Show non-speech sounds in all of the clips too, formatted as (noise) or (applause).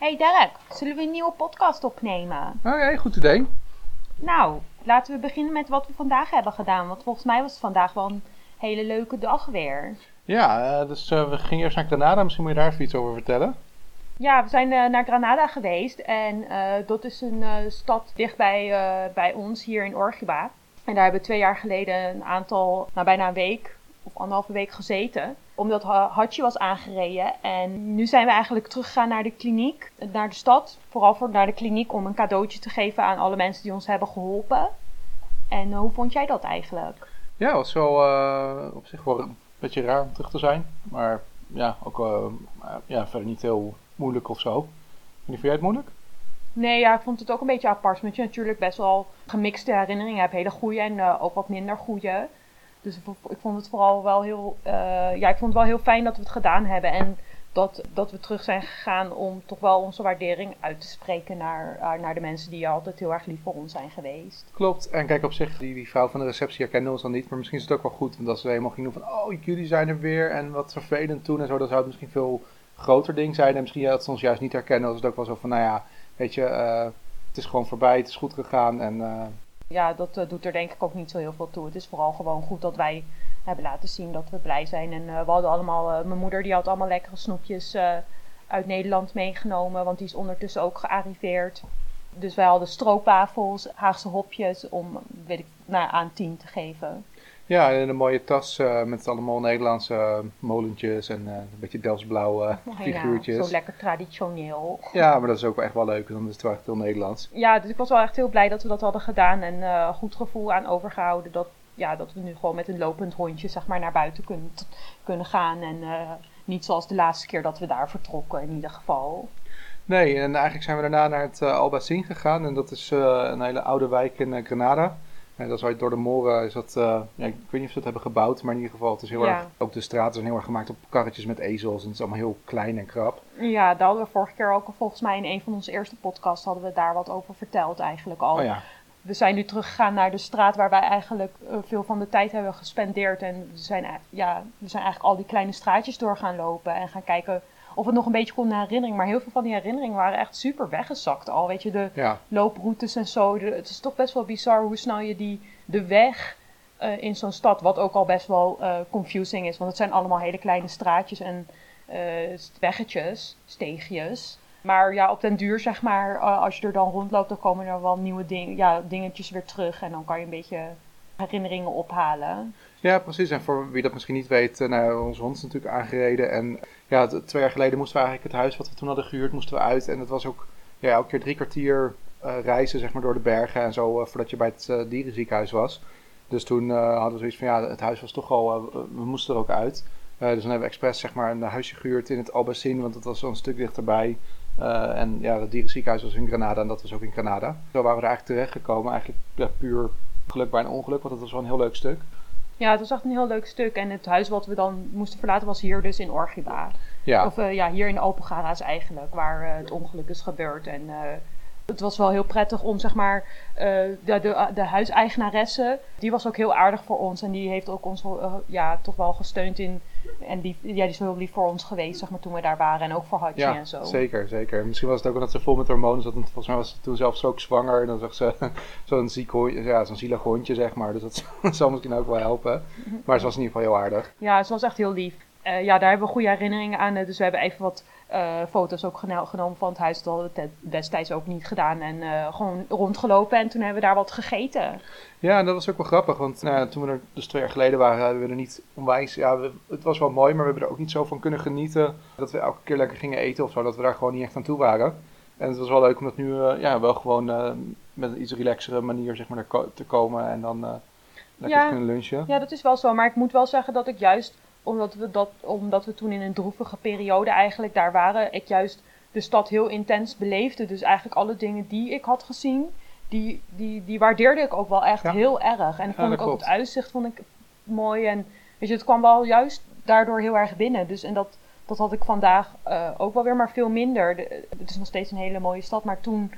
Hey Derek, zullen we een nieuwe podcast opnemen? Ja, goed idee. Nou, laten we beginnen met wat we vandaag hebben gedaan. Want volgens mij was het vandaag wel een hele leuke dag weer. Ja, eh, dus eh, we gingen eerst naar Granada. Misschien moet je daar even iets over vertellen. Ja, we zijn eh, naar Granada geweest. En dat is een stad dichtbij bij ons hier in Orgiba. En daar hebben we twee jaar geleden een aantal, nou bijna een week of anderhalve week gezeten. Omdat Ha- Hachi was aangereden. En nu zijn we eigenlijk teruggegaan naar de kliniek, naar de stad. Vooral voor, naar de kliniek om een cadeautje te geven aan alle mensen die ons hebben geholpen. En eh, hoe vond jij dat eigenlijk? Ja, het was wel eh, op zich wel een beetje raar om terug te zijn. Maar ja, ook eh, ja, verder niet heel moeilijk of zo. En vond jij het moeilijk? Nee, ja, ik vond het ook een beetje apart. Omdat je natuurlijk best wel gemixte herinneringen hebt. Hele goede en ook wat minder goede. Dus ik vo- ik vond het vooral wel heel... eh, ja, ik vond het wel heel fijn dat we het gedaan hebben. En dat, dat we terug zijn gegaan om toch wel onze waardering uit te spreken naar, eh, naar de mensen die altijd heel erg lief voor ons zijn geweest. Klopt. En kijk, op zich, die, die vrouw van de receptie herkende ons dan niet. Maar misschien is het ook wel goed. Want als we helemaal gingen doen van, oh, jullie zijn er weer. En wat vervelend toen en zo. Dan zou het misschien veel groter ding zijn. En misschien dat ze ons juist niet herkennen. Is het ook wel zo van, nou ja, weet je, eh, het is gewoon voorbij. Het is goed gegaan. En Ja, dat eh, doet er denk ik ook niet zo heel veel toe. Het is vooral gewoon goed dat wij hebben laten zien dat we blij zijn. En eh, we hadden allemaal, eh, mijn moeder die had allemaal lekkere snoepjes uit Nederland meegenomen, want die is ondertussen ook gearriveerd. Dus wij hadden stroopwafels, Haagse hopjes om, weet ik, nou, aan tien te geven. Ja, en een mooie tas eh, met allemaal Nederlandse eh, molentjes. En eh, een beetje Delftsblauwe Nou ja, figuurtjes. zo lekker traditioneel. Ja, maar dat is ook wel echt wel leuk. Dan is het wel echt heel Nederlands. Ja, dus ik was wel echt heel blij dat we dat hadden gedaan en eh, goed gevoel aan overgehouden. Dat, ja, dat we nu gewoon met een lopend hondje zeg maar, naar buiten kunnen, kunnen gaan. En niet zoals de laatste keer dat we daar vertrokken in ieder geval. Nee, en eigenlijk zijn we daarna naar het uh, Albacin gegaan. En dat is een hele oude wijk in Granada. En dat is uit door de moren. Is dat, eh, ja, ik weet niet of ze dat hebben gebouwd, maar in ieder geval, het is heel Ja. erg. Ook de straten zijn heel erg gemaakt op karretjes met ezels. En het is allemaal heel klein en krap. Ja, daar hadden we vorige keer ook volgens mij in een van onze eerste podcasts hadden we daar wat over verteld eigenlijk al. Oh ja, We zijn nu teruggegaan naar de straat waar wij eigenlijk eh, veel van de tijd hebben gespendeerd. En we zijn, e- ja, we zijn eigenlijk al die kleine straatjes door gaan lopen en gaan kijken of het nog een beetje kon herinneren. Maar heel veel van die herinneringen waren echt super weggezakt al. Weet je, de ja. looproutes en zo. De- het is toch best wel bizar hoe snel je die, de weg eh, in zo'n stad, wat ook al best wel eh, confusing is. Want het zijn allemaal hele kleine straatjes en eh, weggetjes, steegjes. Maar ja, op den duur zeg maar, als je er dan rondloopt, dan komen er wel nieuwe ding, ja, dingetjes weer terug. En dan kan je een beetje herinneringen ophalen. Ja, precies. En voor wie dat misschien niet weet, eh, nou, onze hond is natuurlijk aangereden. En ja, twee jaar geleden moesten we eigenlijk het huis wat we toen hadden gehuurd, moesten we uit. En het was ook ja, elke keer drie kwartier eh, reizen zeg maar, door de bergen en zo, eh, voordat je bij het eh, dierenziekenhuis was. Dus toen hadden we zoiets van, ja, het huis was toch al, we moesten er ook uit. Dus dan hebben we expres zeg maar, een huisje gehuurd in het Albacin, want dat was een stuk dichterbij. En ja, het dierenziekenhuis was in Granada en dat was ook in Granada. Zo waren we er eigenlijk terechtgekomen, eigenlijk ja, puur geluk bij een ongeluk, want het was wel een heel leuk stuk. Ja, het was echt een heel leuk stuk. En het huis wat we dan moesten verlaten was hier dus in Orgiba. Ja. Of eh, ja, hier in Alpengara's eigenlijk, waar eh, het ongeluk is gebeurd. En eh, het was wel heel prettig om, zeg maar, eh, de, de, de huiseigenaresse, die was ook heel aardig voor ons. En die heeft ook ons eh, ja, toch wel gesteund in. En die, ja, die is heel lief voor ons geweest, zeg maar, toen we daar waren. En ook voor Hatje Ja, en zo. zeker, zeker. Misschien was het ook omdat ze vol met hormonen zat. Want volgens mij was ze toen zelfs ook zwanger. En dan zag ze (laughs) zo'n ziek hondje, ja, zo'n zielig hondje, zeg maar. Dus (laughs) dat zal misschien ook wel helpen. Maar ze was in ieder geval heel aardig. Ja, ze was echt heel lief. Eh, ja, daar hebben we goede herinneringen aan. Dus we hebben even wat eh, foto's ook geno- genomen van het huis. Dat hadden we destijds ook niet gedaan. En eh, gewoon rondgelopen en toen hebben we daar wat gegeten. Ja, en dat was ook wel grappig. Want nou, toen we er dus twee jaar geleden waren, hadden we er niet onwijs... Ja, we- het was wel mooi, maar we hebben er ook niet zo van kunnen genieten. Dat we elke keer lekker gingen eten of zo. Dat we daar gewoon niet echt aan toe waren. En het was wel leuk om dat nu eh, ja, wel gewoon met een iets relaxere manier zeg maar, te komen. En dan lekker Ja. te kunnen lunchen. Ja, dat is wel zo. Maar ik moet wel zeggen dat ik juist, omdat we, dat, omdat we toen in een droevige periode eigenlijk daar waren, ik juist de stad heel intens beleefde. Dus eigenlijk alle dingen die ik had gezien, die, die, die waardeerde ik ook wel echt Ja. heel erg. En Ja, vond ik ook klopt. het uitzicht vond ik mooi. En weet je, het kwam wel juist daardoor heel erg binnen. Dus en dat, dat had ik vandaag eh, ook wel weer, maar veel minder. De- het is nog steeds een hele mooie stad, maar toen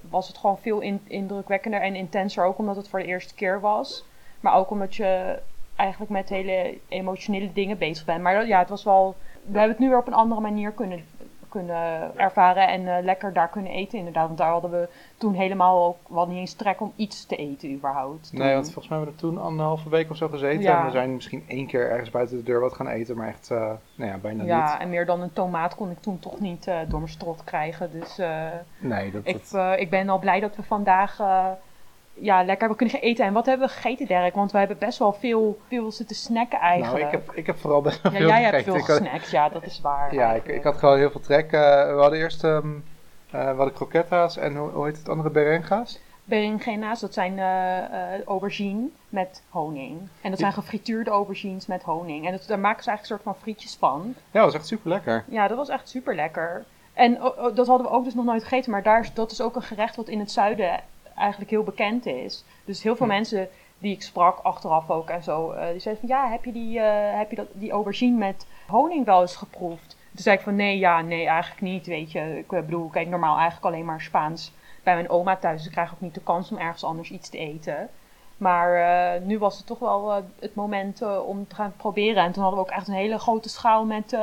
was het gewoon veel in- indrukwekkender en intenser. Ook omdat het voor de eerste keer was. Maar ook omdat je eigenlijk met hele emotionele dingen bezig bent. Maar dat- ja, het was wel. We hebben het nu weer op een andere manier kunnen, kunnen ervaren en lekker daar kunnen eten inderdaad. Want daar hadden we toen helemaal ook wel niet eens trek om iets te eten überhaupt. Nee, want volgens mij hebben we er toen anderhalve week of zo gezeten. En we zijn misschien één keer ergens buiten de deur wat gaan eten, maar echt, nou ja, bijna niet. Ja, en meer dan een tomaat kon ik toen toch niet door mijn strot krijgen. Dus nee, dat, ik, ik ben al blij dat we vandaag ja, lekker hebben kunnen eten. En wat hebben we gegeten, Dirk? Want we hebben best wel veel, veel zitten snacken eigenlijk. Nou, ik heb, ik heb vooral best wel ja, veel jij hebt veel snacks, ja, dat is waar. Ja, ik, ik, had gewoon heel veel trek. Uh, we hadden eerst um, uh, we hadden croquetta's en hoe, hoe heet het andere, berenga's? Berengena's, dat zijn uh, aubergine met honing. En dat zijn gefrituurde aubergines met honing. En dat, daar maken ze eigenlijk een soort van frietjes van. Ja, dat was echt super lekker. Ja, dat was echt super lekker. En oh, oh, dat hadden we ook dus nog nooit gegeten. Maar daar, dat is ook een gerecht wat in het zuiden eigenlijk heel bekend is. Dus heel veel mensen die ik sprak achteraf ook en zo, uh, die zeiden van ja, heb je, die, uh, heb je dat, die aubergine met honing wel eens geproefd? Toen zei ik van nee, ja, nee, eigenlijk niet, weet je. Ik bedoel, ik eet normaal eigenlijk alleen maar Spaans bij mijn oma thuis. Dus ik krijg ook niet de kans om ergens anders iets te eten. Maar uh, nu was het toch wel het moment om te gaan proberen. En toen hadden we ook echt een hele grote schaal met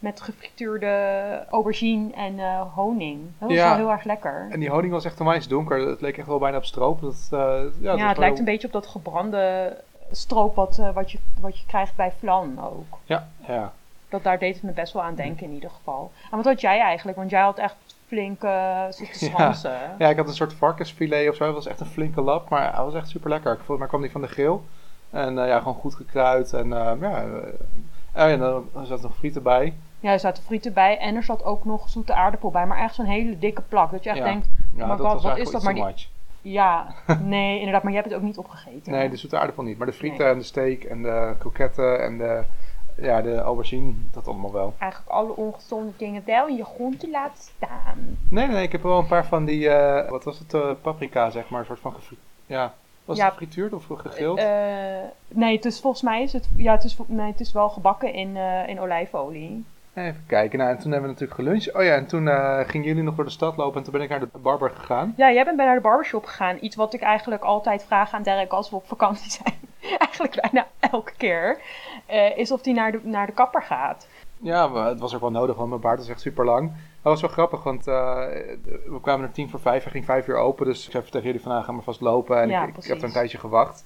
met gefrituurde aubergine en uh, honing. Dat was wel heel erg lekker. En die honing was echt onwijs donker. Het leek echt wel bijna op stroop. Dat, uh, ja, ja het lijkt een beetje op dat gebrande stroop wat, uh, wat, je, wat je krijgt bij flan ook. Ja, ja. Dat, daar deed het me best wel aan denken in ieder geval. En wat had jij eigenlijk? Want jij had echt flinke uh, (laughs) Ja. ja, ik had een soort varkensfilet of zo. Het was echt een flinke lap, maar hij was echt super lekker. Volgens mij kwam die van de grill. En ja, gewoon goed gekruid. En ja, en dan zat nog frieten bij. Ja, er zaten frieten bij en er zat ook nog zoete aardappel bij. Maar echt zo'n hele dikke plak. Dat je echt denkt, ja, maar wat, wat is dat? Maar die... Ja, nee, inderdaad. Maar je hebt het ook niet opgegeten. Nee, de zoete aardappel niet. Maar de frieten en de steak en de kroketten en de, ja, de aubergine, dat allemaal wel. Eigenlijk alle ongezonde dingen wel in je groente laten staan. Nee, nee, ik heb wel een paar van die, uh, wat was het, uh, paprika zeg maar, een soort van gefrituurd. Ja, was het gefrituurd of gegrild? Uh, nee, het is volgens mij is het, ja, het is, nee, het is wel gebakken in, in olijfolie. Even kijken. Nou, en toen hebben we natuurlijk geluncht. Oh ja, en toen uh, gingen jullie nog door de stad lopen en toen ben ik naar de barber gegaan. Ja, jij bent bij naar de barbershop gegaan. Iets wat ik eigenlijk altijd vraag aan Derek als we op vakantie zijn. (laughs) eigenlijk bijna elke keer. Uh, is of hij naar de, naar de kapper gaat. Ja, het was ook wel nodig, want mijn baard is echt super lang. Dat was wel grappig, want uh, we kwamen er tien voor vijf. Hij ging vijf uur open, dus ik zei tegen jullie vandaag gaan we vast lopen. En ja, ik, ik, heb er een tijdje gewacht.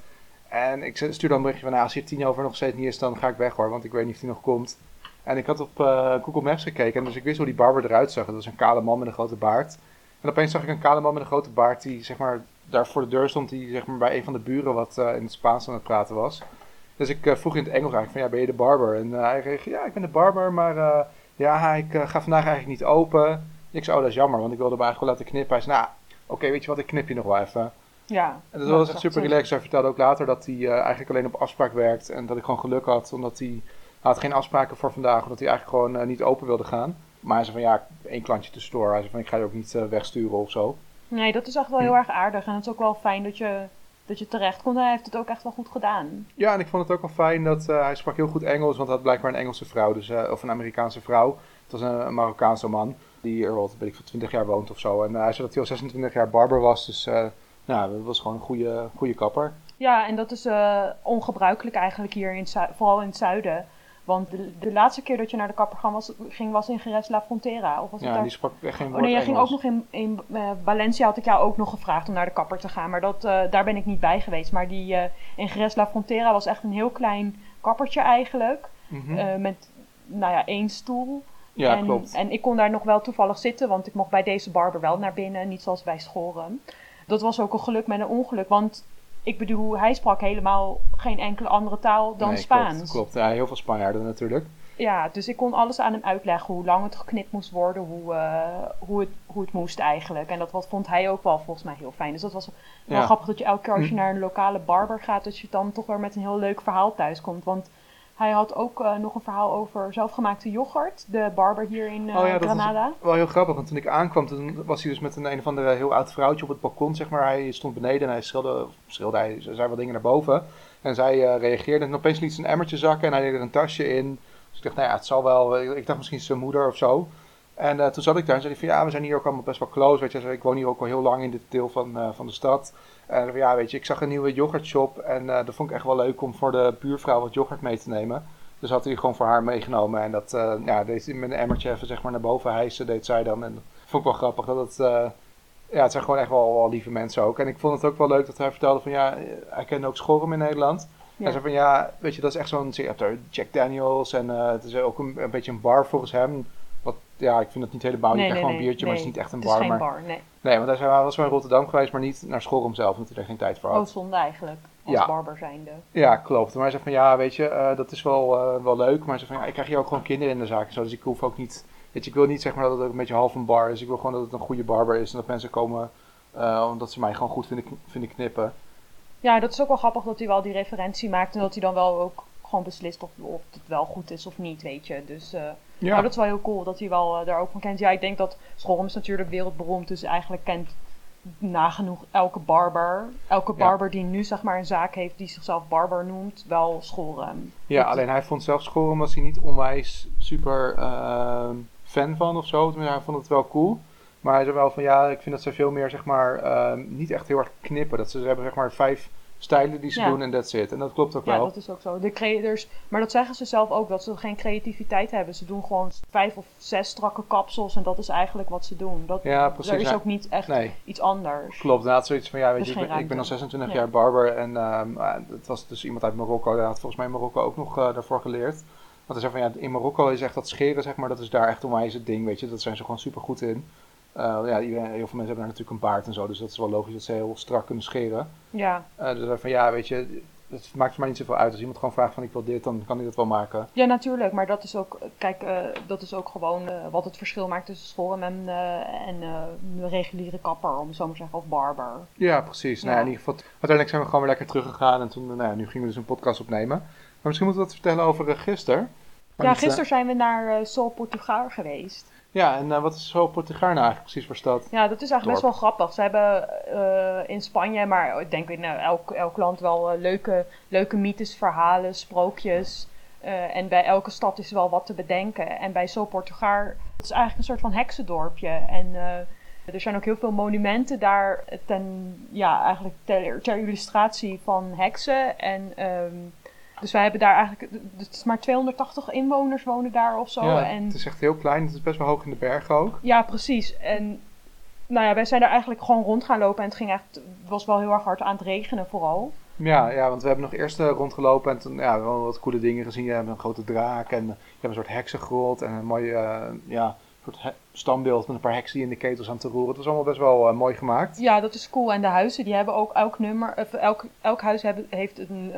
En ik stuur dan een berichtje van, nou, als je tien over nog steeds niet is, dan ga ik weg hoor. Want ik weet niet of hij nog komt. En ik had op uh, Google Maps gekeken, en dus ik wist hoe die barber eruit zag. Dat was een kale man met een grote baard. En opeens zag ik een kale man met een grote baard die zeg maar, daar voor de deur stond, die zeg maar, bij een van de buren wat uh, in het Spaans aan het praten was. Dus ik uh, vroeg in het Engels eigenlijk van, ja, ben je de barber? En hij reageerde, ja, ik ben de barber, maar ja, ik ga vandaag eigenlijk niet open. Ik zei, oh, dat is jammer, want ik wilde hem eigenlijk wel laten knippen. Hij zei, nou, oké, weet je wat, ik knip je nog wel even. Ja. En dat was echt super relaxed. Hij vertelde ook later dat hij eigenlijk alleen op afspraak werkt en dat ik gewoon geluk had, omdat hij had geen afspraken voor vandaag, omdat hij eigenlijk gewoon uh, niet open wilde gaan. Maar hij zei van ja, één klantje tussendoor. Hij zei van ik ga je ook niet uh, wegsturen of zo. Nee, dat is echt wel heel erg aardig. En het is ook wel fijn dat je, dat je terecht kon. Hij heeft het ook echt wel goed gedaan. Ja, en ik vond het ook wel fijn dat uh, hij sprak heel goed Engels. Want hij had blijkbaar een Engelse vrouw, dus, of een Amerikaanse vrouw. Het was een, een Marokkaanse man die er wat, weet ik, voor 20 jaar woont of zo. En hij zei dat hij al 26 jaar barber was. Dus nou, dat was gewoon een goede, goede kapper. Ja, en dat is ongebruikelijk eigenlijk hier, in vooral in het zuiden. Want de, de, laatste keer dat je naar de kapper ging was, ging, was in Geres La Frontera. Of was ja, het die sprak echt geen woord Oh nee, jij ging ook nog in, in uh, Valencia had ik jou ook nog gevraagd om naar de kapper te gaan. Maar dat, uh, daar ben ik niet bij geweest. Maar die uh, in Geres La Frontera was echt een heel klein kappertje eigenlijk. Mm -hmm. met, nou ja, één stoel. Ja, en, klopt. En ik kon daar nog wel toevallig zitten, want ik mocht bij deze barber wel naar binnen. Niet zoals bij Schoren. Dat was ook een geluk met een ongeluk, want ik bedoel, hij sprak helemaal geen enkele andere taal dan Spaans. Klopt, klopt. Ja, heel veel Spanjaarden natuurlijk. Ja, dus ik kon alles aan hem uitleggen hoe lang het geknipt moest worden, hoe, uh, hoe, het, hoe het moest eigenlijk. En dat wat, vond hij ook wel volgens mij heel fijn. Dus dat was wel grappig dat je elke keer als je hm. naar een lokale barber gaat, dat je dan toch weer met een heel leuk verhaal thuis komt. Want hij had ook uh, nog een verhaal over zelfgemaakte yoghurt. De barber hier in uh, oh ja, Granada. Dat was wel heel grappig, want toen ik aankwam, toen was hij dus met een een of andere heel oud vrouwtje op het balkon, zeg maar. Hij stond beneden en hij schilde, schilde hij zei wat dingen naar boven. En zij uh, reageerde en opeens liet ze een emmertje zakken en hij deed er een tasje in. Dus ik dacht, nou ja, het zal wel, ik dacht misschien zijn moeder of zo. En toen zat ik daar en zei hij van ja, we zijn hier ook allemaal best wel close. Weet je, ik woon hier ook al heel lang in dit deel van, van de stad. En ja, weet je, ik zag een nieuwe yoghurtshop en uh, dat vond ik echt wel leuk om voor de buurvrouw wat yoghurt mee te nemen. Dus had hij gewoon voor haar meegenomen. En dat eh, ja, deed hij met een emmertje even zeg maar, naar boven hijsen, deed zij dan. En dat vond ik wel grappig. Dat het, eh, ja, het zijn gewoon echt wel, wel lieve mensen ook. En ik vond het ook wel leuk dat hij vertelde van ja, hij kende ook Schorm in Nederland. Ja. Hij zei van ja, weet je, dat is echt zo'n... Jack Daniels en eh, het is ook een, een beetje een bar volgens hem. Ja, ik vind dat niet helemaal. je Nee, krijgt nee, gewoon een biertje, maar het is niet echt een Het is bar. geen maar, bar, nee. Nee, want hij was wel in Rotterdam geweest, maar niet naar Schorm zelf, omdat hij er geen tijd voor had. Oh, zonde eigenlijk. Als Ja. barber zijnde. Ja, klopt. Maar hij zei van ja, weet je, eh, dat is wel, eh, wel leuk. Maar hij zei van ja, ik krijg hier ook gewoon kinderen in de zaak en zo. Dus ik hoef ook niet, weet je, ik wil niet zeg maar dat het ook een beetje half een bar is. Ik wil gewoon dat het een goede barber is en dat mensen komen eh, omdat ze mij gewoon goed vinden, vinden knippen. Ja, dat is ook wel grappig dat hij wel die referentie maakt. En dat hij dan wel ook gewoon beslist of, of het wel goed is of niet, weet je. Dus Ja, nou, dat is wel heel cool dat hij wel eh, daar ook van kent. Ja, ik denk dat Schorum is natuurlijk wereldberoemd. Dus eigenlijk kent nagenoeg elke barber. Elke Ja. barber die nu zeg maar een zaak heeft die zichzelf barber noemt, wel Schorum. ja dat- alleen hij vond zelf Schorm was hij niet onwijs super ehm, fan van of zo. Tenminste, Hij vond het wel cool. Maar hij zei wel van ja, ik vind dat ze veel meer zeg maar ehm, niet echt heel erg knippen. Dat ze, ze hebben zeg maar vijf stijlen die ze Ja. doen en that's it. En dat klopt ook Ja, wel. dat is ook zo. De creators, maar dat zeggen ze zelf ook, dat ze geen creativiteit hebben. Ze doen gewoon vijf of zes strakke kapsels en dat is eigenlijk wat ze doen. Dat, Ja, precies. Er is ja. ook niet echt Nee. iets anders. Klopt, inderdaad zoiets van, ja, weet Dus je, ik ben, ik ben al ruimte. 26 Ja. jaar barber en ehm, ah, het was dus iemand uit Marokko, daar had volgens mij Marokko ook nog eh, daarvoor geleerd. Want hij zei van, ja, in Marokko is echt dat scheren, zeg maar, dat is daar echt onwijs het ding, weet je, dat zijn ze gewoon super goed in. Eh, ja, iedereen, heel veel mensen hebben daar natuurlijk een baard en zo, dus dat is wel logisch dat ze heel strak kunnen scheren. Ja. Eh, dus van, ja, weet je, het maakt mij niet zoveel uit. Als iemand gewoon vraagt van, ik wil dit, dan kan hij dat wel maken. ja, natuurlijk. Maar dat is ook, kijk, eh, dat is ook gewoon wat het verschil maakt tussen schoolhem en, eh, en een reguliere kapper, om het zo maar te zeggen, of barber. Ja, precies. Nou, in ieder geval, uiteindelijk zijn we gewoon weer lekker teruggegaan en toen, nou ja, nu gingen we dus een podcast opnemen. Maar misschien moeten we wat vertellen over uh, gisteren. Maar ja, gisteren zijn we naar Sol Portugal geweest. Ja, en eh, wat is zo Portugal nou eigenlijk precies voor stad? Ja, dat is eigenlijk best wel grappig. Ze hebben eh, in Spanje, maar ik denk in eh, elk, elk land wel leuke, leuke mythes, verhalen, sprookjes. Eh, en bij elke stad is wel wat te bedenken. En bij Sol Portugal, het is eigenlijk een soort van heksendorpje. En eh, er zijn ook heel veel monumenten daar ten, ja, eigenlijk ter, ter illustratie van heksen. En ehm, dus wij hebben daar eigenlijk, het is maar 280 inwoners wonen daar of zo. ja, en, Het is echt heel klein, het is best wel hoog in de bergen ook. ja, precies. En nou ja, wij zijn daar eigenlijk gewoon rond gaan lopen. En het ging echt, het was wel heel erg hard aan het regenen vooral. Ja, ja, want we hebben nog eerst eh, rondgelopen en toen ja, wel wat coole dingen gezien. Je hebt een grote draak en eh, je hebt een soort heksengrot en een mooi eh, ja, soort standbeeld met een paar heksen die in de ketels aan te roeren. Het was allemaal best wel mooi gemaakt. Ja, dat is cool. En de huizen, die hebben ook elk nummer, of elk, elk huis hebben, heeft een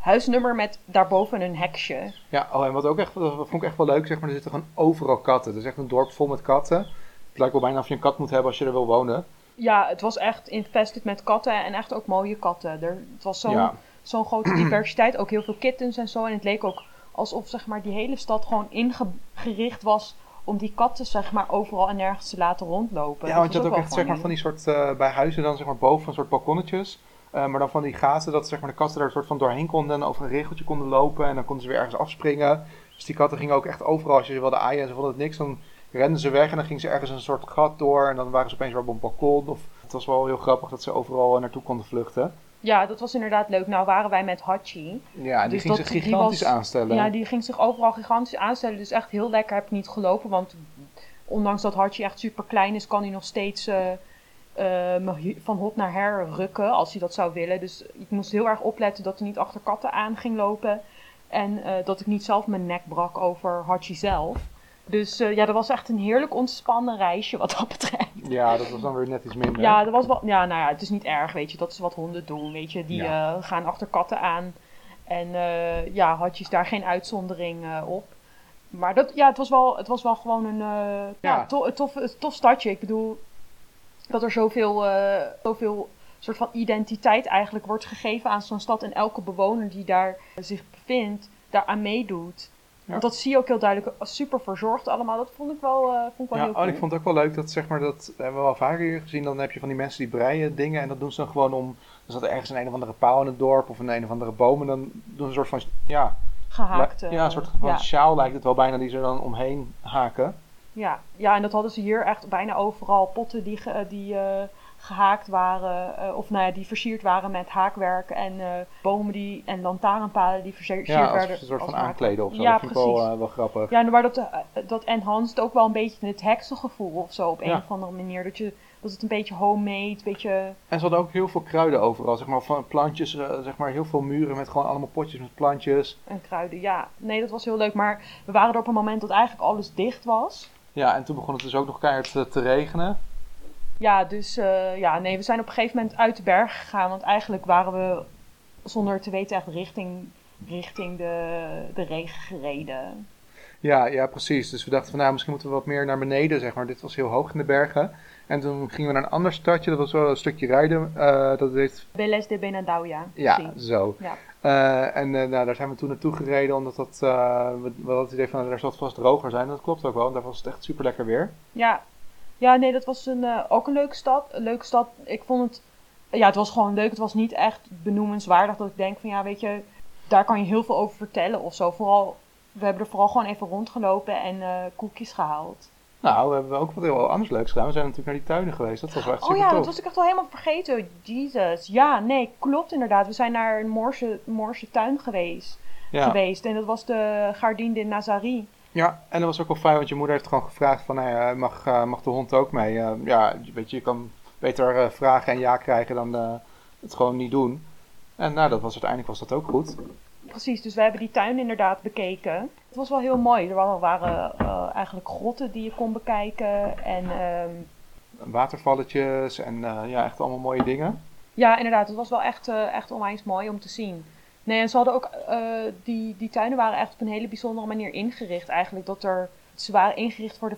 huisnummer met daarboven een heksje. Ja, oh, en wat ook echt, dat vond ik echt wel leuk, zeg maar, er zitten gewoon overal katten. Het is echt een dorp vol met katten. Het lijkt wel bijna of je een kat moet hebben als je er wil wonen. Ja, het was echt infested met katten en echt ook mooie katten. Er, het was zo'n Ja. grote diversiteit, ook heel veel kittens en zo. En het leek ook alsof zeg maar, die hele stad gewoon ingericht was om die katten zeg maar, overal en nergens te laten rondlopen. Ja, want je had ook echt zeg maar, van die soort, eh, bij huizen dan zeg maar boven een soort balkonnetjes. Eh, maar dan van die gaten dat zeg maar, de katten daar een soort van doorheen konden en over een regeltje konden lopen. En dan konden ze weer ergens afspringen. Dus die katten gingen ook echt overal, als je ze wilde aaien en ze vonden het niks, dan renden ze weg en dan gingen ze ergens een soort gat door. En dan waren ze opeens weer op een balkon. Of, het was wel heel grappig dat ze overal naartoe konden vluchten. Ja, dat was inderdaad leuk. Nou waren wij met Hachi. Ja, die Dus ging dat- zich gigantisch was- aanstellen. Ja, die ging zich overal gigantisch aanstellen. Dus echt heel lekker heb ik niet gelopen. Want ondanks dat Hachi echt super klein is, kan hij nog steeds eh, me hi- van hot naar her rukken als hij dat zou willen. Dus ik moest heel erg opletten dat hij niet achter katten aan ging lopen. En eh, dat ik niet zelf mijn nek brak over Hachi zelf. Dus eh, ja, dat was echt een heerlijk ontspannen reisje wat dat betreft. Ja, dat was dan weer net iets minder. Ja, dat was wel, ja, nou ja, het is niet erg, weet je. Dat is wat honden doen, weet je. Die Ja. eh, gaan achter katten aan. En eh, ja, had je daar geen uitzondering eh, op. Maar dat, ja, het was wel, het was wel gewoon een eh, ja. Ja. to- tof, een tof stadje. Ik bedoel, dat er zoveel, eh, zoveel soort van identiteit eigenlijk wordt gegeven aan zo'n stad. En elke bewoner die daar zich bevindt, daaraan meedoet. Ja. Want dat zie je ook heel duidelijk. Super verzorgd allemaal. Dat vond ik wel, eh, vond ik wel Ja, heel oh, cool. en ik vond het ook wel leuk dat, zeg maar, dat hebben we wel vaker hier gezien. Dan heb je van die mensen die breien dingen en dat doen ze dan gewoon om. Dan zat er ergens een een of andere paal in het dorp of een een of andere boom. En dan doen ze een soort van, ja, Gehaakt. li- eh, ja, een soort van ja. sjaal lijkt het wel bijna die ze dan omheen haken. Ja, ja, en dat hadden ze hier echt bijna overal. Potten die, die eh, gehaakt waren, eh, of nou ja, die versierd waren met haakwerk en eh, bomen die, en lantaarnpalen die versierd Ja, als werden. een soort van aankleden of zo. Ja, dat vind ik wel, precies. wel grappig. Ja, maar dat, dat enhanced ook wel een beetje het heksengevoel of zo op een Ja. of andere manier. Dat, je, dat het een beetje homemade, een beetje... En ze hadden ook heel veel kruiden overal, zeg maar, van plantjes, zeg maar, heel veel muren met gewoon allemaal potjes met plantjes. En kruiden, ja. Nee, dat was heel leuk. Maar we waren er op een moment dat eigenlijk alles dicht was. Ja, en toen begon het dus ook nog keihard te, te regenen. Ja, dus eh, ja, nee, we zijn op een gegeven moment uit de berg gegaan. Want eigenlijk waren we zonder te weten echt richting, richting de, de regen gereden. Ja, ja, precies. Dus we dachten van, nou, misschien moeten we wat meer naar beneden, zeg maar. Dit was heel hoog in de bergen. En toen gingen we naar een ander stadje, dat was wel een stukje rijden. eh, dat heet, Beles de Benadauja. ja, precies. zo. Ja. Eh, en eh, nou, daar zijn we toen naartoe gereden, omdat dat, we, we hadden het idee van, daar zal het vast droger zijn. En dat klopt ook wel, want daar was het echt super lekker weer. Ja. ja, nee, dat was een, ook een leuke stad. Een leuke stad. Ik vond het, ja, het was gewoon leuk. Het was niet echt benoemenswaardig dat ik denk van, ja, weet je, daar kan je heel veel over vertellen of zo. Vooral, we hebben er vooral gewoon even rondgelopen en eh koekjes gehaald. Nou, we hebben ook wat heel anders leuks gedaan. We zijn natuurlijk naar die tuinen geweest. Dat was wel echt Oh super ja, tof. dat was ik echt al helemaal vergeten. Jesus. Ja, nee, klopt inderdaad. We zijn naar een Moorse, Moorse tuin geweest, ja. geweest. En dat was de Gardien de Nazari. ja, en dat was ook wel fijn, want je moeder heeft gewoon gevraagd van, ja, mag, eh, mag de hond ook mee? Eh, ja, weet je, je kan beter eh, vragen en ja krijgen dan eh, het gewoon niet doen. En nou, dat was uiteindelijk was dat ook goed. Precies, dus we hebben die tuin inderdaad bekeken. Het was wel heel mooi. Er waren, waren eh, eigenlijk grotten die je kon bekijken. En ehm, Watervalletjes en eh, ja, echt allemaal mooie dingen. ja, inderdaad, het was wel echt, eh, echt onwijs mooi om te zien. Nee, en ze hadden ook, die, die tuinen waren echt op een hele bijzondere manier ingericht eigenlijk. Dat er, ze waren ingericht voor de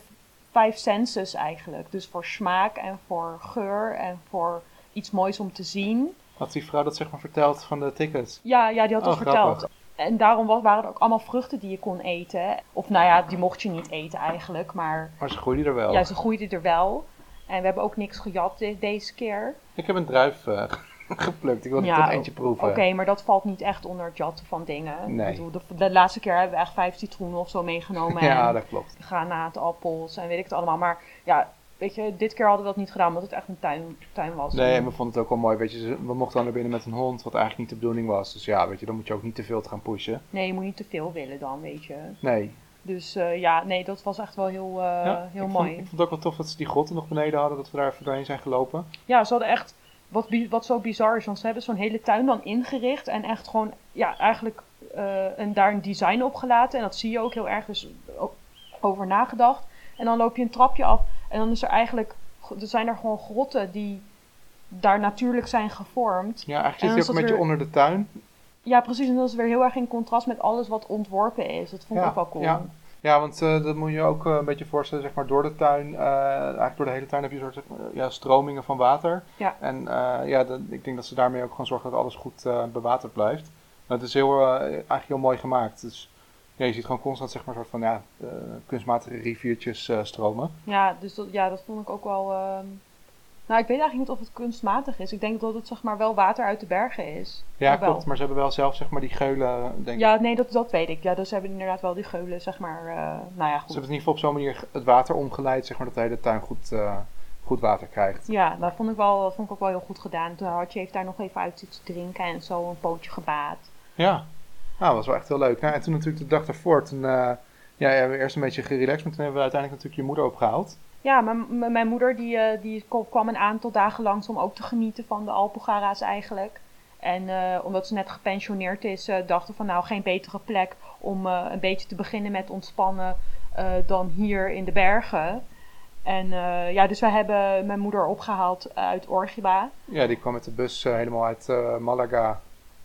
vijf senses eigenlijk. Dus voor smaak en voor geur en voor iets moois om te zien. Had die vrouw dat zeg maar verteld van de tickets? Ja, ja die had dat Oh, verteld. grappig. En daarom waren er ook allemaal vruchten die je kon eten. Of nou ja, die mocht je niet eten eigenlijk. Maar Maar ze groeide er wel. ja, ze groeiden er wel. En we hebben ook niks gejat de- deze keer. Ik heb een druif eh, (laughs) geplukt. Ik wilde Ja, er toch eentje proeven. Oké, maar dat valt niet echt onder het jatten van dingen. Nee. Ik bedoel, de, de laatste keer hebben we echt vijf citroenen of zo meegenomen. (laughs) Ja, en dat klopt. granaatappels en weet ik het allemaal. Maar ja, weet je, dit keer hadden we dat niet gedaan omdat het echt een tuin, tuin was. Nee, en we vonden het ook wel mooi. Weet je, we mochten dan naar binnen met een hond, wat eigenlijk niet de bedoeling was. Dus ja, weet je, dan moet je ook niet te veel te gaan pushen. Nee, je moet niet te veel willen dan, weet je. Nee. Dus eh, ja, nee, dat was echt wel heel, eh, Ja, heel ik mooi. Vond, ik vond het ook wel tof dat ze die grotten nog beneden hadden, dat we daar even doorheen zijn gelopen. Ja, ze hadden echt, wat, wat zo bizar is, want ze hebben zo'n hele tuin dan ingericht en echt gewoon, ja, eigenlijk eh, een, daar een design op gelaten. En dat zie je ook heel erg, dus over nagedacht. En dan loop je een trapje af en dan is er eigenlijk, er zijn er gewoon grotten die daar natuurlijk zijn gevormd. Ja, eigenlijk En zit dan ook een dat beetje onder de tuin. Ja, precies, en dat is weer heel erg in contrast met alles wat ontworpen is. Dat vond ik ook wel cool. ja. Ja, want eh, dat moet je ook eh, een beetje voorstellen, zeg maar, door de tuin, eh, eigenlijk door de hele tuin heb je een soort zeg maar, ja, stromingen van water. Ja. En ja, dat- ik denk dat ze daarmee ook gewoon zorgen dat alles goed bewaterd blijft. Maar het is heel, eigenlijk heel mooi gemaakt. Dus ja, je ziet gewoon constant, zeg maar, soort van, ja, eh, kunstmatige riviertjes eh, stromen. Ja, dus dat, ja, dat vond ik ook wel. ehm, Nou, ik weet eigenlijk niet of het kunstmatig is. Ik denk dat het zeg maar wel water uit de bergen is. Ja, wel. klopt. Maar ze hebben wel zelf, zeg maar, die geulen, denk ik. Ja, nee, dat, dat weet ik. Ja, dus ze hebben inderdaad wel die geulen, zeg maar. eh, nou ja, Ze goed. hebben in ieder geval op zo'n manier het water omgeleid, zeg maar, dat de hele tuin goed, eh, goed water krijgt. Ja, dat vond ik, wel, dat vond ik ook wel heel goed gedaan. Toen Hartje heeft daar nog even uit zitten drinken en zo een pootje gebaat. Ja, nou, dat was wel echt heel leuk. Nou, en toen natuurlijk de dag daarvoor, toen eh, ja, hebben we eerst een beetje gerelaxed, maar toen hebben we uiteindelijk natuurlijk je moeder opgehaald. Ja, mijn, mijn- moeder die, eh, die kwam een aantal dagen langs om ook te genieten van de Alpogara's eigenlijk. En eh, omdat ze net gepensioneerd is, dachten we van nou geen betere plek om een beetje te beginnen met ontspannen dan hier in de bergen. En ja, dus wij hebben mijn moeder opgehaald uit Orgiba. Ja, die kwam met de bus helemaal uit Malaga.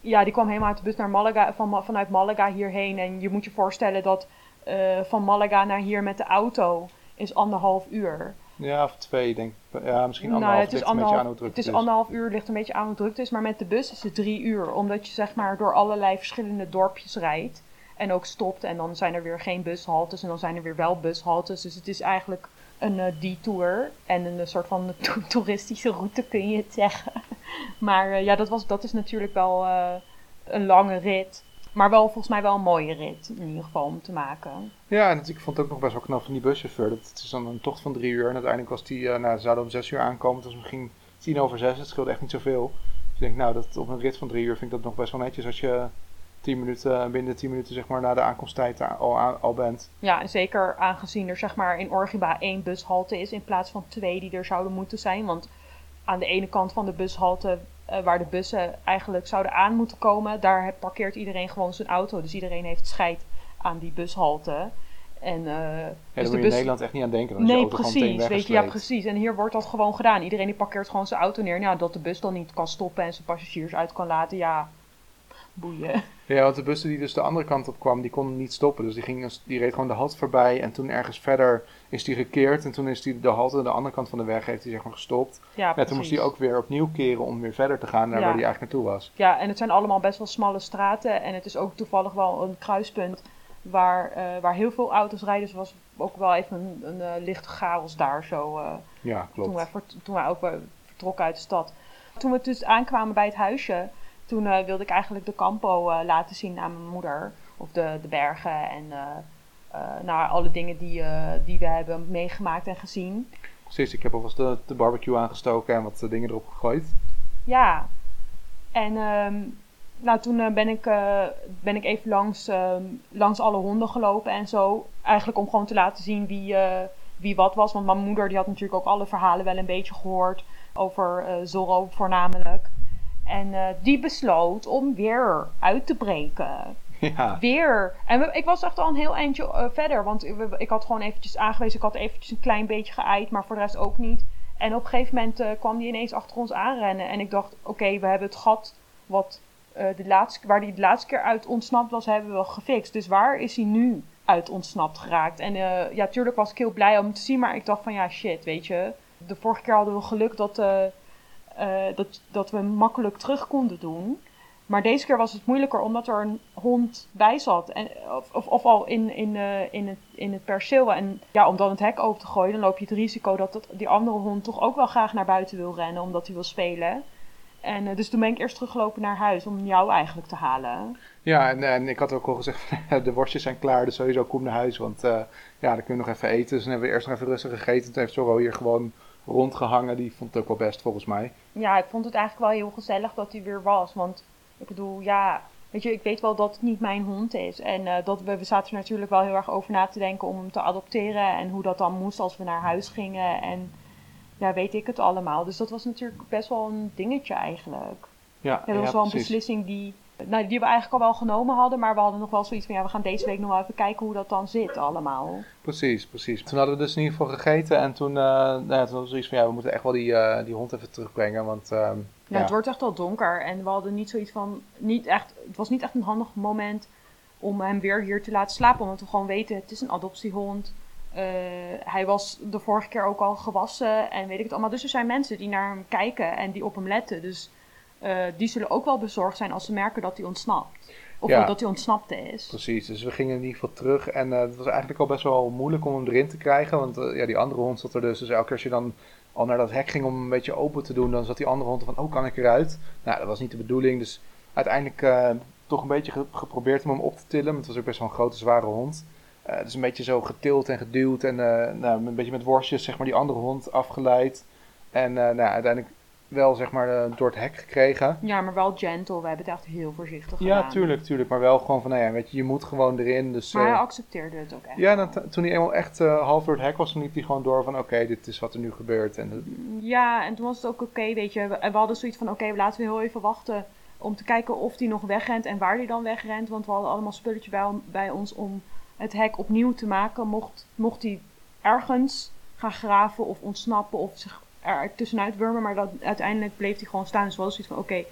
Ja, die kwam helemaal uit de bus naar Malaga, van, vanuit Malaga hierheen. En je moet je voorstellen dat eh, van Malaga naar hier met de auto is anderhalf uur. Ja, of twee, denk ik. Ja, misschien Nou, anderhalf. het is ligt een beetje aan hoe anderhalf, druk het is het anderhalf uur, ligt een beetje aan hoe druk het is. Maar met de bus is het drie uur. Omdat je zeg maar door allerlei verschillende dorpjes rijdt. En ook stopt. En dan zijn er weer geen bushaltes. En dan zijn er weer wel bushaltes. Dus het is eigenlijk een eh detour. En een eh, soort van (laughs) to- toeristische route kun je het zeggen. (laughs) Maar eh, ja, dat, was, dat is natuurlijk wel een lange rit. Maar wel volgens mij wel een mooie rit. In ieder geval om te maken. Ja, en ik vond het ook nog best wel knap van die buschauffeur. Dat het is dan een tocht van drie uur. En uiteindelijk was die, nou, zouden om zes uur aankomen. Het was misschien tien over zes, het scheelt echt niet zoveel. Dus ik denk, nou, dat, op een rit van drie uur vind ik dat nog best wel netjes als je tien minuten, binnen tien minuten zeg maar, na de aankomsttijd al, al bent. Ja, en zeker aangezien er zeg maar in Orgiba één bushalte is in plaats van twee die er zouden moeten zijn. Want aan de ene kant van de bushalte uh, waar de bussen eigenlijk zouden aan moeten komen, daar parkeert iedereen gewoon zijn auto. Dus iedereen heeft scheid aan die bushalte. En, uh, ja, dus moet je in Nederland echt niet aan denken. nee, je precies. Weet je, ja, precies. En hier wordt dat gewoon gedaan. Iedereen die parkeert gewoon zijn auto neer. Nou, dat de bus dan niet kan stoppen en zijn passagiers uit kan laten. Ja, boeien. Ja, want de bus die dus de andere kant op kwam, die kon niet stoppen. Dus die, ging, die reed gewoon de halt voorbij. En toen ergens verder is die gekeerd. En toen is die de halte aan de andere kant van de weg heeft hij zeg maar gestopt. Ja, ja toen moest hij ook weer opnieuw keren om weer verder te gaan naar waar hij eigenlijk naartoe was. Ja, en het zijn allemaal best wel smalle straten. En het is ook toevallig wel een kruispunt waar, uh, waar heel veel auto's rijden. Dus was ook wel even een, een uh, lichte chaos daar zo. Uh, ja, klopt. Toen wij, toen wij ook vertrokken uit de stad. Toen we dus aankwamen bij het huisje toen uh, wilde ik eigenlijk de campo uh, laten zien aan mijn moeder. Of de, de bergen en uh, nou, alle dingen die, die we hebben meegemaakt en gezien. Precies, ik heb alvast de, de barbecue aangestoken en wat dingen erop gegooid. Ja, en um, nou, toen ben, ik, ben ik even langs, um, langs alle honden gelopen en zo. Eigenlijk om gewoon te laten zien wie, wie wat was. Want mijn moeder die had natuurlijk ook alle verhalen wel een beetje gehoord. Over Zorro voornamelijk. En uh, die besloot om weer uit te breken. Ja. Weer. En we, ik was echt al een heel eindje uh, verder. Want we, ik had gewoon eventjes aangewezen. Ik had eventjes een klein beetje geëid. Maar voor de rest ook niet. En op een gegeven moment uh, kwam die ineens achter ons aanrennen. En ik dacht, oké, we hebben het gat wat, de laatste, waar die de laatste keer uit ontsnapt was, hebben we gefixt. Dus waar is hij nu uit ontsnapt geraakt? En ja, tuurlijk was ik heel blij om te zien. Maar ik dacht van, ja, shit, weet je. De vorige keer hadden we geluk dat uh, dat, dat we makkelijk terug konden doen. Maar deze keer was het moeilijker omdat er een hond bij zat. En, of, of, of al in, in, uh, in, het, in het perceel. En ja, om dan het hek open te gooien, dan loop je het risico dat, die andere hond toch ook wel graag naar buiten wil rennen. Omdat hij wil spelen. En uh, dus toen ben ik eerst teruggelopen naar huis om jou eigenlijk te halen. Ja, en, ik had ook al gezegd, (laughs) de worstjes zijn klaar, dus sowieso kom naar huis. Want ja, dan kun je nog even eten. Dus dan hebben we eerst nog even rustig gegeten. Toen heeft Zorro hier gewoon rondgehangen. Die vond het ook wel best volgens mij. Ja, ik vond het eigenlijk wel heel gezellig dat hij weer was. Want ik bedoel, ja, weet je, ik weet wel dat het niet mijn hond is. En uh, dat we, we zaten er natuurlijk wel heel erg over na te denken om hem te adopteren. En hoe dat dan moest als we naar huis gingen. En ja, weet ik het allemaal. Dus dat was natuurlijk best wel een dingetje eigenlijk. Ja, ja dat was wel een beslissing die nou, die we eigenlijk al wel genomen hadden, maar we hadden nog wel zoiets van ja, we gaan deze week nog wel even kijken hoe dat dan zit allemaal. Precies, precies. Toen hadden we dus in ieder geval gegeten en toen, uh, nou ja, toen zoiets van ja, we moeten echt wel die, uh, die hond even terugbrengen, want... Uh, ja, het wordt echt al donker en we hadden niet zoiets van, niet echt, het was niet echt een handig moment om hem weer hier te laten slapen, omdat we gewoon weten, het is een adoptiehond. Uh, hij was de vorige keer ook al gewassen en weet ik het allemaal. Dus er zijn mensen die naar hem kijken en die op hem letten. Dus uh, die zullen ook wel bezorgd zijn als ze merken dat hij ontsnapt. Of ja, dat hij ontsnapt is. Precies, dus we gingen in ieder geval terug. En uh, het was eigenlijk al best wel moeilijk om hem erin te krijgen. Want uh, ja, die andere hond zat er dus. Dus elke keer als je dan al naar dat hek ging om hem een beetje open te doen, dan zat die andere hond van, oh, kan ik eruit? Nou, dat was niet de bedoeling. Dus uiteindelijk toch een beetje ge geprobeerd om hem op te tillen. Want het was ook best wel een grote, zware hond. dus een beetje zo getild en geduwd. En nou, een beetje met worstjes, zeg maar, die andere hond afgeleid. En nou, uiteindelijk wel zeg maar uh, door het hek gekregen. Ja, maar wel gentle. We hebben het echt heel voorzichtig gedaan. Ja, tuurlijk, tuurlijk. Maar wel gewoon van, nou ja, weet je, je moet gewoon erin. Dus, maar hij uh, accepteerde het ook echt. Ja, dan, toen hij eenmaal echt uh, half door het hek was, toen liep hij gewoon door van, oké, dit is wat er nu gebeurt. En Ja, en toen was het ook oké, weet je. We, we hadden zoiets van, oké, laten we heel even wachten om te kijken of hij nog wegrent en waar hij dan wegrent. Want we hadden allemaal spulletjes bij, bij ons om het hek opnieuw te maken. Mocht, mocht hij ergens gaan graven of ontsnappen of zich er tussenuit wurmen, maar dat, uiteindelijk bleef hij gewoon staan. Dus wel zoiets van, oké,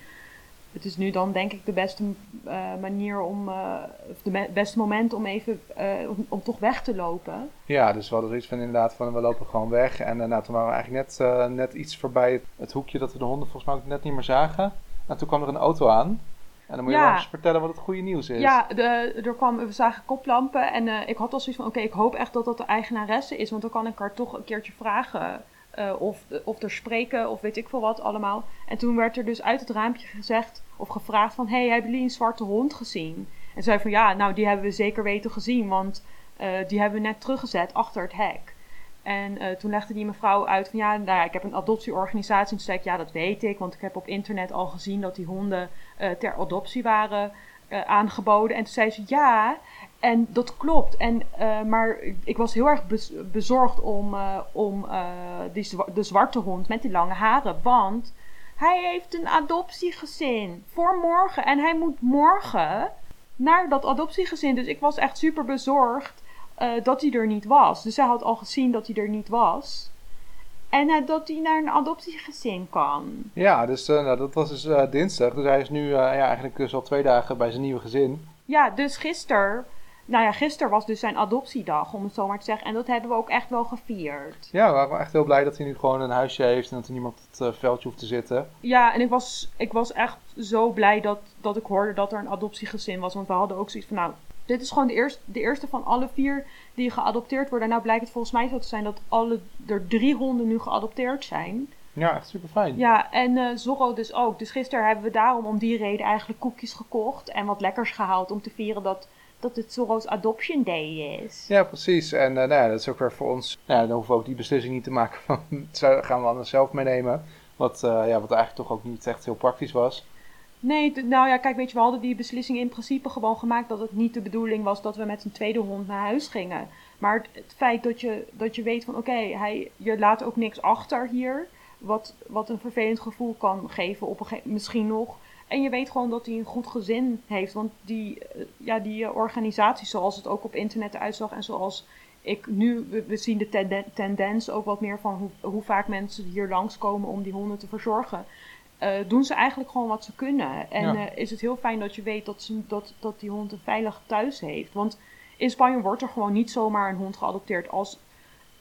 het is nu dan denk ik de beste uh, manier om, uh, de beste moment om even, uh, om, om, toch weg te lopen. Ja, dus we hadden zoiets van inderdaad van, we lopen gewoon weg. En nou, toen waren we eigenlijk net, net iets voorbij het, het, hoekje dat we de honden volgens mij ook net niet meer zagen. En toen kwam er een auto aan. En dan moet je ja. wel eens vertellen wat het goede nieuws is. Ja, de, er kwam, we zagen koplampen en ik had al zoiets van, oké, ik hoop echt dat dat de eigenaresse is, want dan kan ik haar toch een keertje vragen uh, of, of er spreken of weet ik veel wat allemaal. En toen werd er dus uit het raampje gezegd of gevraagd van... hey, hebben jullie een zwarte hond gezien? En zei van ja, nou die hebben we zeker weten gezien, want uh, die hebben we net teruggezet achter het hek. En eh, toen legde die mevrouw uit van ja, nou ja, ik heb een adoptieorganisatie. En toen zei ik ja, dat weet ik, want ik heb op internet al gezien dat die honden eh, ter adoptie waren eh, aangeboden. En toen zei ze ja, en dat klopt. En, eh, maar ik was heel erg bez- bezorgd om, eh, om eh, die zwa- de zwarte hond met die lange haren. Want hij heeft een adoptiegezin voor morgen. En hij moet morgen naar dat adoptiegezin. Dus ik was echt super bezorgd dat hij er niet was. Dus zij had al gezien dat hij er niet was. En dat hij naar een adoptiegezin kan. Ja, dus nou, dat was dus dinsdag. Dus hij is nu ja, eigenlijk dus al twee dagen bij zijn nieuwe gezin. Ja, dus gisteren. Nou ja, gisteren was dus zijn adoptiedag, om het zo maar te zeggen. En dat hebben we ook echt wel gevierd. Ja, we waren echt heel blij dat hij nu gewoon een huisje heeft en dat er niemand op het eh, veldje hoeft te zitten. Ja, en ik was, ik was echt zo blij dat, dat ik hoorde dat er een adoptiegezin was. Want we hadden ook zoiets van, nou, dit is gewoon de eerste, de eerste van alle vier die geadopteerd worden. En nou blijkt het volgens mij zo te zijn dat alle, er drie honden nu geadopteerd zijn. Ja, echt super fijn. Ja, en eh Zorro dus ook. Dus gisteren hebben we daarom om die reden eigenlijk koekjes gekocht en wat lekkers gehaald om te vieren dat, dat het Zorro's Adoption Day is. Ja, precies. En eh, nou ja, dat is ook weer voor ons. Nou dan hoeven we ook die beslissing niet te maken van (laughs) gaan we anders zelf meenemen. Wat, eh, ja, wat eigenlijk toch ook niet echt heel praktisch was. Nee, nou ja, kijk, weet je, we hadden die beslissing in principe gewoon gemaakt dat het niet de bedoeling was dat we met een tweede hond naar huis gingen. Maar het, het feit dat je, dat je weet van oké, hij je laat ook niks achter hier, wat, wat een vervelend gevoel kan geven op een misschien nog. En je weet gewoon dat hij een goed gezin heeft, want die, eh, ja, die eh, organisatie zoals het ook op internet uitzag en zoals ik nu, we, we zien de tenden- tendens ook wat meer van hoe, hoe vaak mensen hier langskomen om die honden te verzorgen eh, doen ze eigenlijk gewoon wat ze kunnen. En Ja. is het heel fijn dat je weet dat, ze, dat, dat die hond een veilig thuis heeft. Want in Spanje wordt er gewoon niet zomaar een hond geadopteerd. Als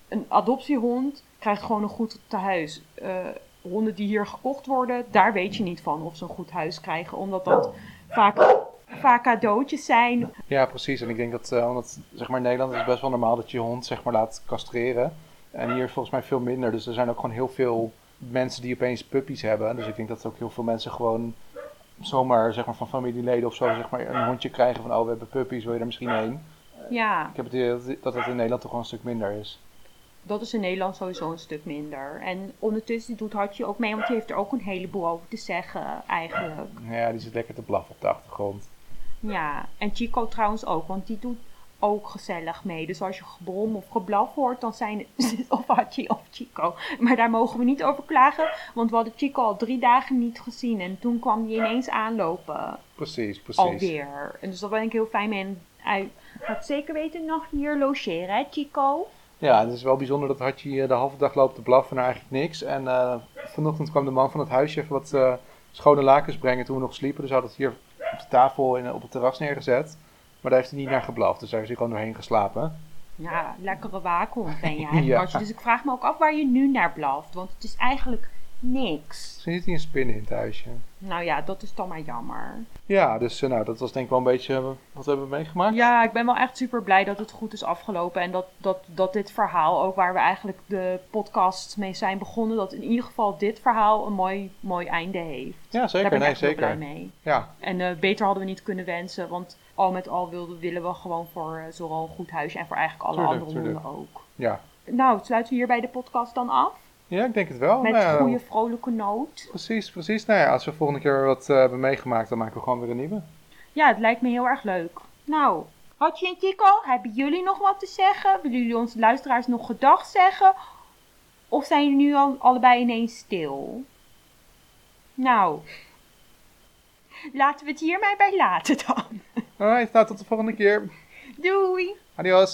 een adoptiehond krijgt gewoon een goed tehuis. Eh honden die hier gekocht worden, daar weet je niet van of ze een goed huis krijgen. Omdat dat vaak, vaak cadeautjes zijn. Ja, precies. En ik denk dat, eh, omdat zeg maar in Nederland is het best wel normaal dat je je hond zeg maar laat castreren. En hier is volgens mij veel minder. Dus er zijn ook gewoon heel veel mensen die opeens puppies hebben. Dus ik denk dat ook heel veel mensen gewoon zomaar zeg maar van familieleden of zo zeg maar een hondje krijgen van oh we hebben puppies, wil je er misschien heen? Ja, Ik heb het idee dat- dat het in Nederland toch wel een stuk minder is. Dat is in Nederland sowieso een stuk minder. En ondertussen doet Hartje ook mee, want die heeft er ook een heleboel over te zeggen eigenlijk. Ja, die zit lekker te blaffen op de achtergrond. Ja, en Chico trouwens ook, want die doet ook gezellig mee. Dus als je gebrom of geblaf hoort, dan zijn het (laughs) of Hachi of Chico. Maar daar mogen we niet over klagen, want we hadden Chico al drie dagen niet gezien. En toen kwam hij ineens aanlopen, Precies, precies. alweer. En dus daar ben ik heel fijn mee. En hij gaat zeker weten nog hier logeren, hè Chico? Ja, het is wel bijzonder dat Hatje eh, de halve dag loopt te blaffen naar eigenlijk niks. En eh, vanochtend kwam de man van het huisje even wat eh, schone lakens brengen toen we nog sliepen. Dus hadden het hier op de tafel in, op het terras neergezet. Maar daar heeft hij niet naar geblaft, dus daar is hij gewoon doorheen geslapen. Ja, lekkere waakhond ben jij, (laughs) Ja. Hartje. Dus ik vraag me ook af waar je nu naar blaft, want het is eigenlijk niks. Zit hij een spin in het huisje. Nou ja, dat is dan maar jammer. Ja, dus eh, nou, dat was denk ik wel een beetje eh, wat we hebben meegemaakt. Ja, ik ben wel echt super blij dat het goed is afgelopen. En dat, dat, dat dit verhaal, ook waar we eigenlijk de podcast mee zijn begonnen, dat in ieder geval dit verhaal een mooi, mooi einde heeft. Ja, Daar zeker. ben ik Nee, heel blij zeker. mee. Ja, En eh, beter hadden we niet kunnen wensen, want al met al wilden, willen we gewoon voor uh, Zorro een goed huisje en voor eigenlijk alle Tuurlijk, andere honden ook. ja. Nou, sluiten we hierbij de podcast dan af? Ja, ik denk het wel. Met Nou een goede vrolijke noot. Precies, precies. Nou ja, als we volgende keer wat eh, hebben meegemaakt, dan maken we gewoon weer een nieuwe. Ja, het lijkt me heel erg leuk. Nou, Hatje en Chico, hebben jullie nog wat te zeggen? Willen jullie onze luisteraars nog gedag zeggen? Of zijn jullie nu al allebei ineens stil? Nou, laten we het hiermee bij laten dan. Alright, nou tot de volgende keer. Doei! Adios.